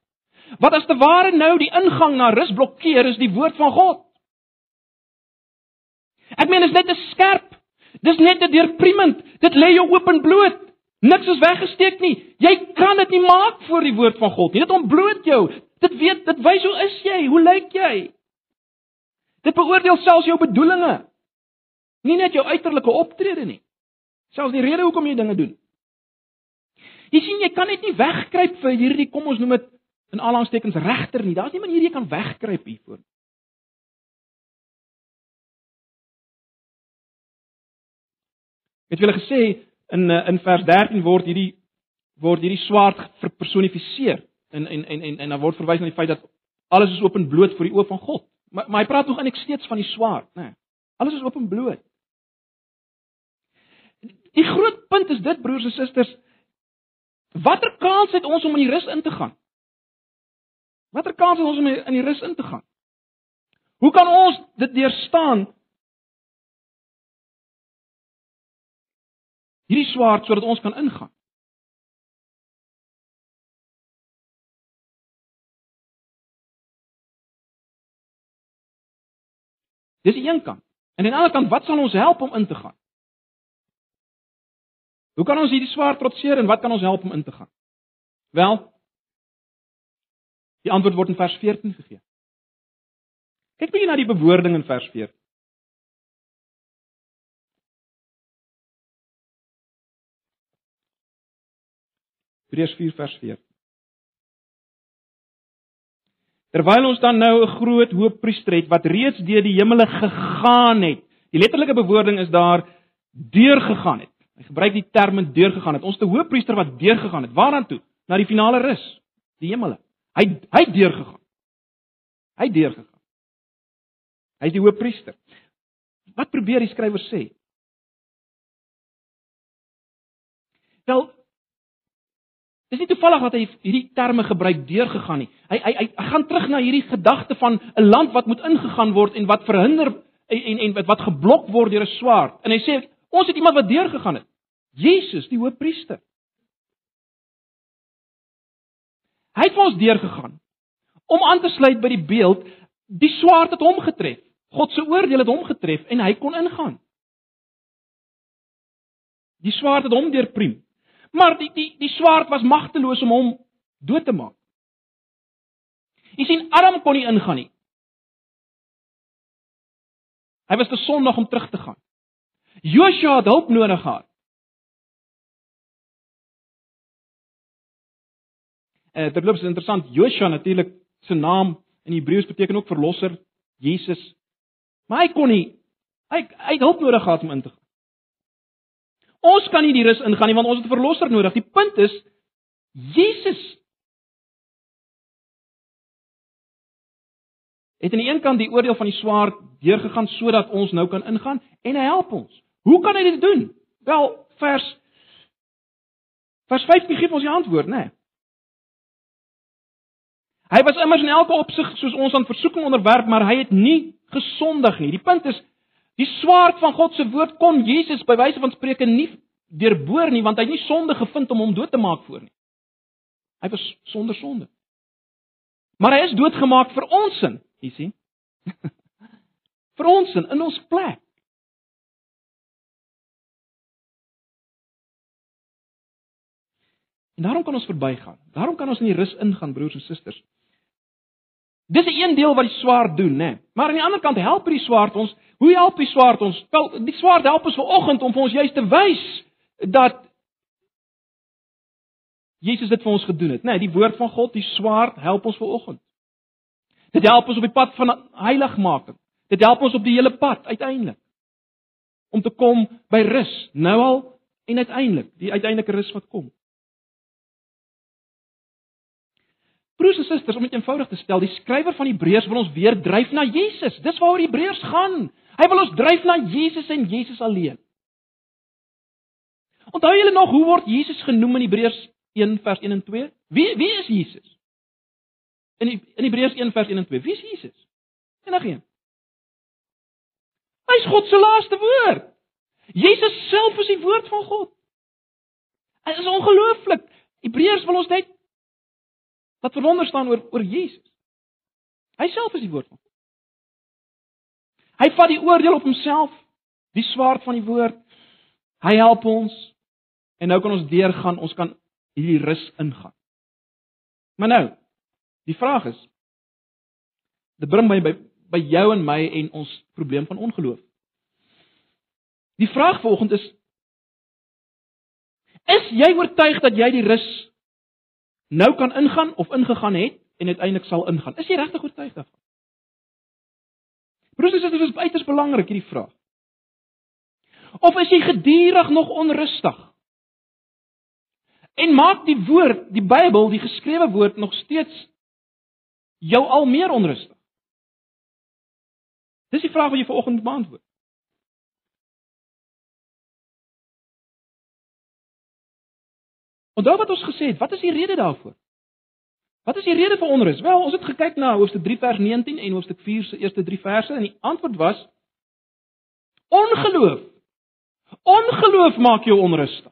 Speaker 1: Wat as te ware nou die ingang na rus blokkeer is die woord van God. Ek meen is net te skerp. Dis net te deurpriemend. Dit lê jou oop en bloot. Niks is weggesteek nie. Jy kan dit nie maak voor die woord van God nie. Dit ontbloot jou. Dit weet, dit wys hoe is jy? Hoe lyk jy? Dit beoordeel selfs jou bedoelings. Nie net jou uiterlike optrede nie. Selfs die rede hoekom jy dinge doen. Jy sien jy kan net nie wegkruip vir hierdie kom ons noem dit in aanhalingstekens regter nie. Daar's nie manier jy kan wegkruip hiervoor. Het jy wel gesê in eh, in vers 13 word hierdie word hierdie swaard verpersonifiseer en en en en en dan word verwys na die feit dat alles is openbloot voor die oë van God. Maar maar hy praat nog eintlik steeds van die swaard, né? Nee, alles is openbloot. Die groot punt is dit broers en susters, watter kans het ons om in die rus in te gaan? Watter kans het ons om in die rus in te gaan? Hoe kan ons dit deurstaan hierdie swaard sodat ons kan ingaan. Dis die een kant. En aan die ander kant, wat sal ons help om in te gaan? Hoe kan ons hierdie swaard trotseer en wat kan ons help om in te gaan? Wel, die antwoord word in vers 14 gegee. Kyk bietjie na die bewoording in vers 14. Hebreërs 4 vers 4. Terwyl ons dan nou 'n groot hoëpriester het wat reeds deur die hemele gegaan het. Die letterlike bewoording is daar deurgegaan het. Hy gebruik die term deurgegaan het. Ons te hoëpriester wat deurgegaan het. Waaraan toe? Na die finale rus, die hemele. Hy hy deurgegaan. Hy deurgegaan. Hy is die hoëpriester. Wat probeer die skrywer sê? Wel, Dis nie toevallig dat hy hierdie terme gebruik deurgegaan nie. Hy hy hy gaan terug na hierdie gedagte van 'n land wat moet ingegaan word en wat verhinder en en, wat, geblok word deur 'n swaard. En hy sê ons het iemand wat deurgegaan het. Jesus, die hoëpriester. Hy het vir ons deurgegaan om aan te sluit by die beeld die swaard het hom getref. God se oordeel het hom getref en hy kon ingaan. Die swaard het hom deurpriem. Maar die die die swaard was magteloos om hom dood te maak. Jy sien Adam kon nie ingaan nie. Hy was te sondig om terug te gaan. Joshua het hulp nodig gehad. Eh terloops is interessant, Joshua natuurlik se naam in Hebreëus beteken ook verlosser, Jesus. Maar hy kon nie hy hy het hulp nodig gehad om in te gaan. Ons kan nie die rus ingaan nie want ons het 'n verlosser nodig. Die punt is Jesus het aan die een kant die oordeel van die swaard deurgegaan sodat ons nou kan ingaan en hy help ons. Hoe kan hy dit doen? Wel, vers vers 15 gee ons die antwoord, né? Nee. Hy was immers in elke opsig soos ons aan versoeking onderwerp, maar hy het nie gesondig nie. Die punt is die swaard van God se woord kon Jesus by wyse van spreuke nie deurboor nie want hy het nie sonde gevind om hom dood te maak voor nie. Hy was sonder sonde. Maar hy is doodgemaak vir ons sin. Jy sien? vir ons in, in ons plek. En daarom kan ons verbygaan. Daarom kan ons in die rus ingaan, broers en susters. Dis 'n een deel wat die swaard doen, né? Maar aan die ander kant help die swaard ons. Hoe help die swaard ons? Wel, die swaard help ons vanoggend om vir ons juist te wys dat Jesus dit vir ons gedoen het, né? Nee, die woord van God, die swaard help ons vanoggend. Dit help ons op die pad van heiligmaking. Dit help ons op die hele pad uiteindelik om te kom by rus, nou al en uiteindelik, die uiteindelike rus wat kom. Broers en susters, om dit eenvoudig te stel, die skrywer van Hebreërs wil ons weer dryf na Jesus. Dis waaroor Hebreërs gaan. Hy wil ons dryf na Jesus en Jesus alleen. Onthou julle nog hoe word Jesus genoem in Hebreërs 1 vers 1 en 2? Wie wie is Jesus? In in Hebreërs 1 vers 1 en 2. Wie is Jesus? Enigeen. Hy is God se laaste woord. Jesus self is die woord van God. Dit is ongelooflik. Hebreërs wil ons net wat verwonder staan oor oor Jesus. Hy self is die woord van God. Hy vat die oordeel op homself, die swaard van die woord. Hy help ons en nou kan ons deurgaan, ons kan hierdie rus ingaan. Maar nou, Die vraag is dit bring my by by jou en my en ons probleem van ongeloof. Die vraag volgende is is jy oortuig dat jy die rus nou kan ingaan of ingegaan het en uiteindelik sal ingaan? Is jy regtig oortuig daarvan? Broers en susters, dit is uiters belangrik hierdie vraag. Of is jy gedurig nog onrustig? En maak die woord, die Bybel, die geskrewe woord nog steeds jou al meer onrustig? Dis die vraag wat jy vanoggend moet beantwoord. Onthou wat ons gesê het, wat is die rede daarvoor? Wat is die rede vir onrus? Wel, ons het gekyk na hoofstuk 3 vers 19 en hoofstuk 4 se eerste 3 verse en die antwoord was ongeloof. Ongeloof maak jou onrustig.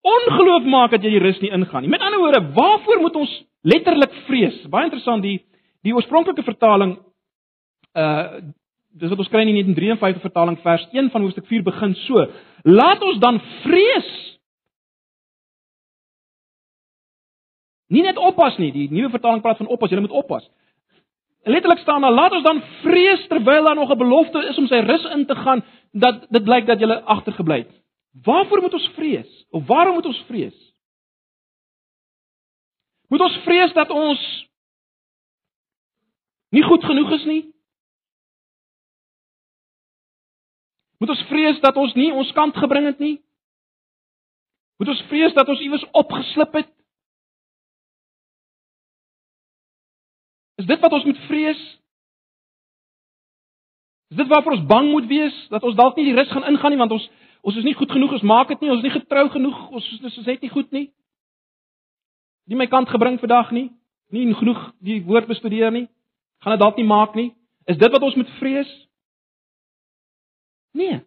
Speaker 1: Ongeloof maak dat jy die rus nie ingaan nie. Met ander woorde, waarvoor moet ons letterlik vrees? Baie interessant die Die oorspronklike vertaling uh dis wat ons kry in die 1953 vertaling vers 1 van hoofstuk 4 begin so: Laat ons dan vrees. Nie net oppas nie, die nuwe vertaling praat van oppas, jy moet oppas. Letterlik staan daar: Laat ons dan vrees terwyl daar nog 'n belofte is om sy rus in te gaan, dat dit blyk dat jy agtergebly het. Waarvoor moet ons vrees? Of waarom moet ons vrees? Moet ons vrees dat ons nie goed genoeg is nie? Moet ons vrees dat ons nie ons kant gebring het nie? Moet ons vrees dat ons iewers opgeslip het? Is dit wat ons moet vrees? Is dit waarvoor ons bang moet wees dat ons dalk nie die rus gaan ingaan nie want ons ons is nie goed genoeg, ons maak dit nie, ons is nie getrou genoeg, ons ons is net nie goed nie. Nie my kant gebring vandag nie, nie genoeg die woord bestudeer nie gaan dit dalk nie maak nie? Is dit wat ons moet vrees? Nee.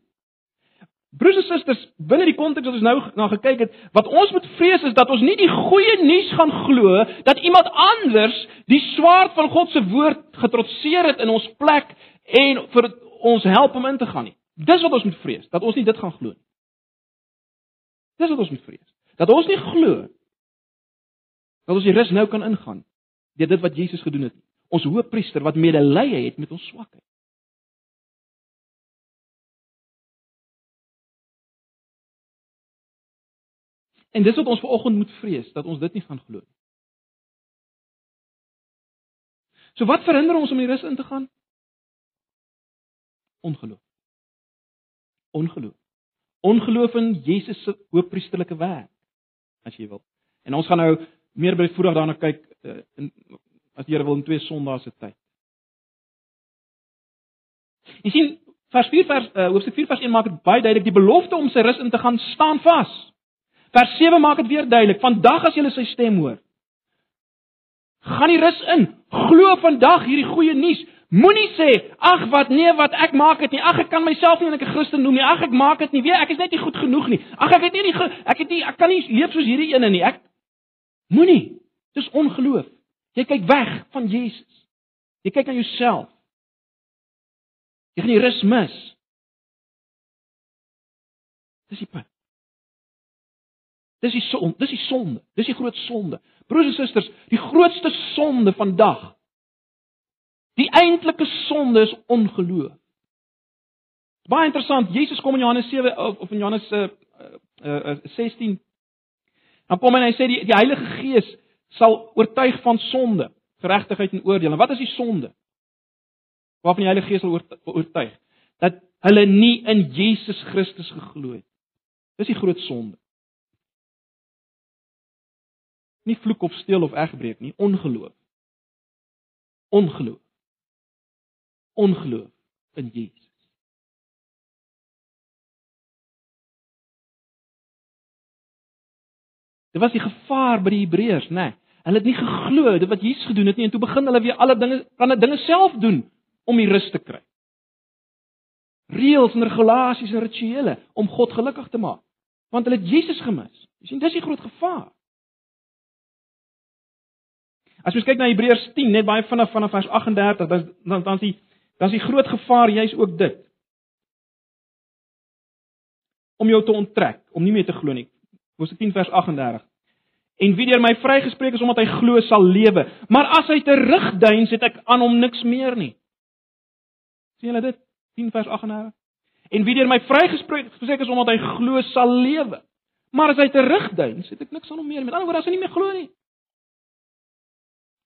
Speaker 1: Broers en susters, binne die konteks wat ons nou na gekyk het, wat ons moet vrees is dat ons nie die goeie nuus gaan glo dat iemand anders die swaard van God se woord getrotseer het in ons plek en vir ons help om in te gaan nie. Dis wat ons moet vrees, dat ons nie dit gaan glo nie. Dis wat ons moet vrees. Dat ons nie glo dat ons die rus nou kan ingaan deur dit wat Jesus gedoen het. Ons hoëpriester wat medelee het met ons swakheid. En dis wat ons vanoggend moet vrees dat ons dit nie gaan glo nie. So wat verhinder ons om die rus in te gaan? Ongeloof. Ongeloof. Ongeloof in Jesus se hoëpriesterlike werk, as jy wil. En ons gaan nou meer byvoorbeeld daarna kyk uh, in as die Here wil in twee Sondae se tyd. Jy sien vers 4 vers uh, hoofstuk 4 vers 1 maak dit baie duidelik die belofte om sy rus in te gaan staan vas. Vers 7 maak dit weer duidelik. Vandag as jy sy stem hoor, gaan die rus in. Glo vandag hierdie goeie nuus. Moenie sê, ag wat nee, wat ek maak dit nie. Ag ek kan myself nie net 'n Christen noem nie. Ag ek maak dit nie. Weet ek is net nie goed genoeg nie. Ag ek het nie die ek het nie ek kan nie leef soos hierdie ene nie. Ek moenie. Dis ongeloof. Jy kyk weg van Jesus. Jy kyk na jouself. Jy gaan die rus mis. Dis die punt. Dis die sonde, dis die sonde. Dis die groot sonde. Broers en susters, die grootste sonde vandag. Die eintlike sonde is ongeloof. Baie interessant. Jesus kom in Johannes 7 of in Johannes uh, uh, uh, 16. Dan kom hy en hy sê die die Heilige Gees sal oortuig van sonde, geregtigheid en oordeel. En wat is die sonde? Waarvan die Heilige Gees sal oortuig? Dat hulle nie in Jesus Christus geglo het. Dis die groot sonde. Nie vloek of steel of egbreek nie, ongeloof. Ongeloof. Ongeloof in Jesus. Dit was die gevaar by die Hebreërs, né? Nee. Hulle het nie geglo dit wat Jesus gedoen het nie en toe begin hulle weer alle dinge kan hulle dinge self doen om die rus te kry. Reëls en regulasies en rituele om God gelukkig te maak. Want hulle het Jesus gemis. Jy sien, dis die groot gevaar. As jy kyk na Hebreërs 10 net baie vinnig vanaf vers 38, dan dan dan is die dan is die groot gevaar juis ook dit. Om jou te onttrek, om nie meer te glo nie. Hoofstuk 10 vers 38. En wie deur my vrygespreek is omdat hy glo sal lewe, maar as hy terugduin, sit ek aan hom niks meer nie. sien julle dit? 10 vers 38. En wie deur my vrygespreek is omdat hy glo sal lewe. Maar as hy terugduin, sit ek niks aan hom meer nie. Met ander woorde, as hy nie meer glo nie,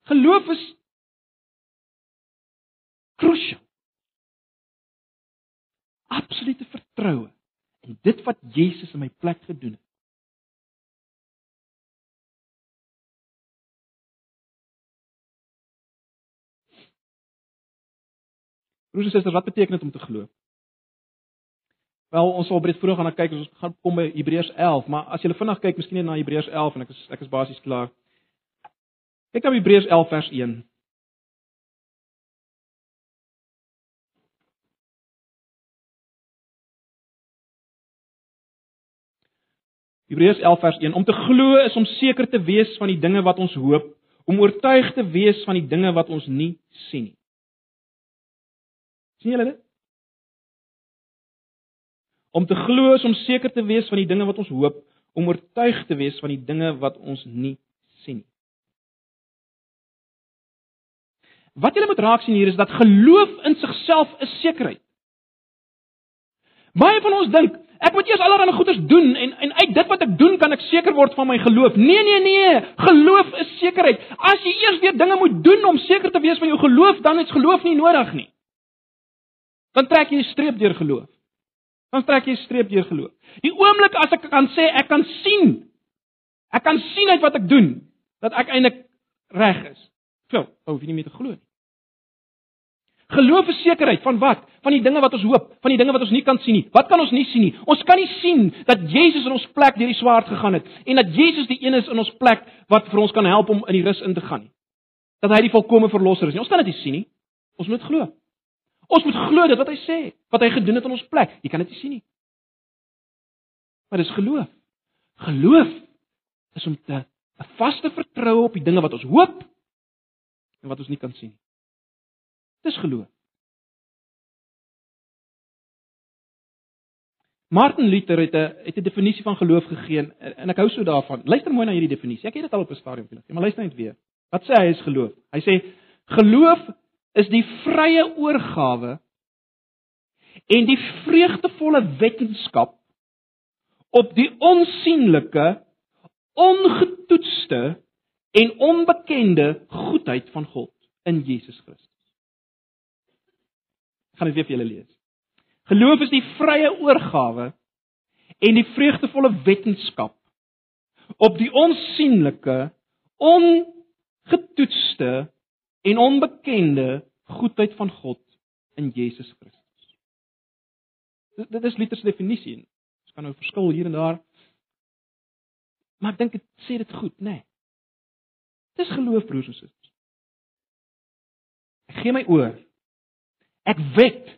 Speaker 1: Geloof is krusial. Absolute vertroue in dit wat Jesus in my plek gedoen het. Broers en susters, wat beteken dit om te glo? Wel, ons sal breed vroeg gaan kyk, ons gaan kom by Hebreërs 11, maar as jy vinnig kyk, miskien net na Hebreërs 11 en ek is ek is basies klaar. Kyk na Hebreërs 11 vers 1. Hebreërs 11 vers 1 om te glo is om seker te wees van die dinge wat ons hoop, om oortuig te wees van die dinge wat ons nie sien nie. sien julle dit? Om te glo is om seker te wees van die dinge wat ons hoop, om oortuig te wees van die dinge wat ons nie sien nie. Wat jy moet raak sien hier is dat geloof in sigself 'n sekerheid. Baie van ons dink ek moet eers allerlei goeders doen en en uit dit wat ek doen kan ek seker word van my geloof. Nee nee nee, geloof is sekerheid. As jy eers weer dinge moet doen om seker te wees van jou geloof, dan is geloof nie nodig nie. Dan trek jy 'n streep deur geloof. Dan trek jy 'n streep deur geloof. Die oomblik as ek kan sê ek kan sien, ek kan sien uit wat ek doen dat ek eintlik reg is. So, hoef jy nie meer te glo nie. Geloof is sekerheid van wat? Van die dinge wat ons hoop, van die dinge wat ons nie kan sien nie. Wat kan ons nie sien nie? Ons kan nie sien dat Jesus in ons plek deur die swaard gegaan het en dat Jesus die een is in ons plek wat vir ons kan help om in die rus in te gaan nie. Dat hy die volkomme verlosser is nie. Ons kan dit nie sien nie. Ons moet glo. Ons moet glo dit wat hy sê, wat hy gedoen het in ons plek. Jy kan dit nie sien nie. Maar dis geloof. Geloof is om te 'n vaste vertroue op die dinge wat ons hoop en wat ons nie kan sien nie. Dis geloof. Martin Luther het 'n het 'n definisie van geloof gegee en, ek hou so daarvan. Luister mooi na hierdie definisie. Ek het dit al op 'n stadium gegee, maar luister net weer. Wat sê hy is geloof? Hy sê geloof is die vrye oorgawe en die vreugdevolle wetenskap op die onsigbare, ongetoetste en onbekende goedheid van God in Jesus Christus. Ek gaan dit weer vir julle lees. Geloof is die vrye oorgawe en die vreugdevolle wetenskap op die onsigbare, ongetoetste en onbekende goedheid van God in Jesus Christus. Dit, dit is Luther se definisie. Dit kan nou verskil hier en daar. Maar ek dink dit sê dit goed, né? Nee. Dis geloof broers en susters. Ek gee my oor. Ek wet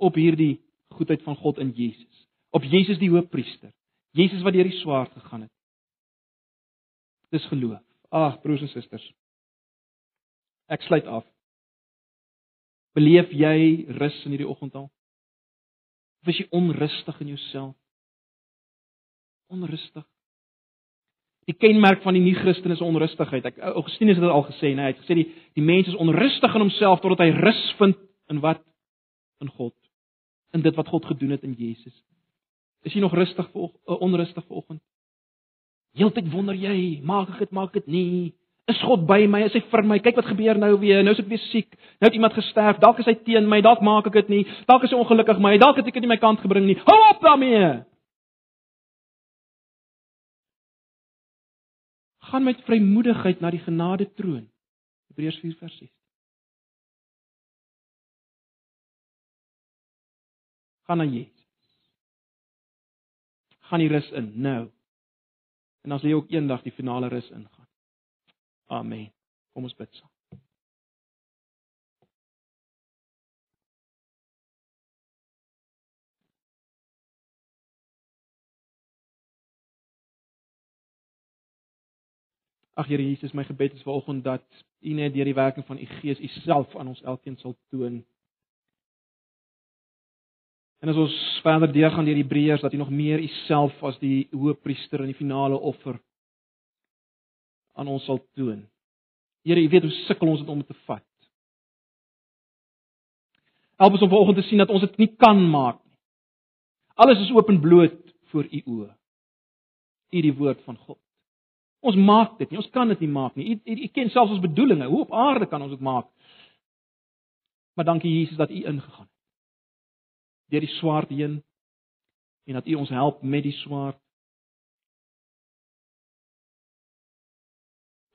Speaker 1: op hierdie goedheid van God in Jesus. Op Jesus die Hoëpriester. Jesus wat deur die swaard gegaan het. Dis geloof. Ag broers en susters. Ek sluit af. Beleef jy rus in hierdie oggend al? Of is jy onrustig in jouself? Onrustig. Die kenmerk van die nie-Christen is onrustigheid. Ek Augustinus het dit al gesê, nee, hy het gesê die die mens is onrustig in homself totdat hy rus vind in wat in God. In dit wat God gedoen het in Jesus. Is jy nog rustig vir uh, onrustig vanoggend? Heeltyd wonder jy, maak ek dit, maak ek dit nie? Is God by my? Is hy vir my? Kyk wat gebeur nou weer. Nou is ek weer siek. Nou het iemand gesterf. Dalk is hy teen my. Dalk maak ek dit nie. Dalk is hy ongelukkig my. Dalk het ek dit nie my kant gebring nie. Hou op daarmee. Gaan met vrymoedigheid na die genade troon. Hebreërs 4 vers 6. Gaan na Jesus. Gaan die rus in nou. En as jy ook eendag die finale rus ingaan. Amen. Kom ons bid saam. Ag Here Jesus, my gebed is vanoggend dat U net deur die werking van U Gees U self aan ons elkeen sal toon. En as ons verder deurgaan deur Hebreërs dat U nog meer U self as die hoëpriester in die finale offer aan ons sal toon. Here, U weet hoe sukkel ons om dit te vat. Help ons om vanoggend te sien dat ons dit nie kan maak nie. Alles is openbloot voor U oë. U die woord van God. Ons maak dit nie, ons kan dit nie maak nie. U U ken selfs ons bedoelings. Hoe op aarde kan ons dit maak? Maar dankie Jesus dat U ingegaan het. Deur die swaard heen en dat U ons help met die swaard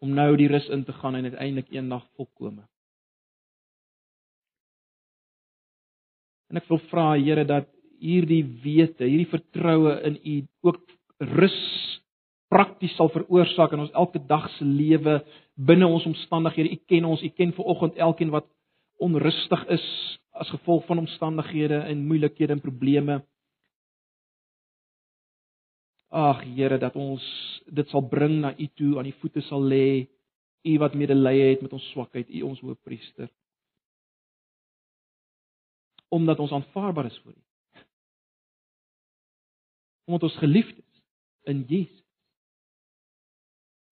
Speaker 1: om nou die rus in te gaan en uiteindelik eendag volkome. En ek wil vra Here dat hierdie wete, hierdie vertroue in U ook rus prakties sal veroorsaak in ons elke dag se lewe binne ons omstandighede. U ken ons, U ken vanoggend elkeen wat onrustig is as gevolg van omstandighede en moeilikhede en probleme. Ag Here dat ons dit sal bring na U toe, aan U voete sal lê. U wat medelee het met ons swakheid, U ons hoëpriester. Omdat ons aanvaarbaar is vir U. Omdat ons geliefd is in Jesus.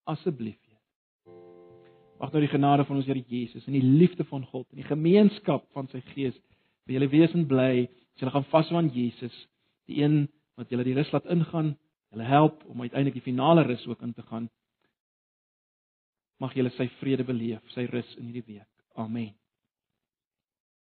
Speaker 1: Asseblief, Heer. Mag nou die genade van ons Here Jesus en die liefde van God en die gemeenskap van sy Gees by julle wees en bly. As julle gaan vashou aan Jesus, die een wat julle die rus laat ingaan hulle help om uiteindelik die finale rus ook in te gaan. Mag julle sy vrede beleef, sy rus in hierdie week. Amen.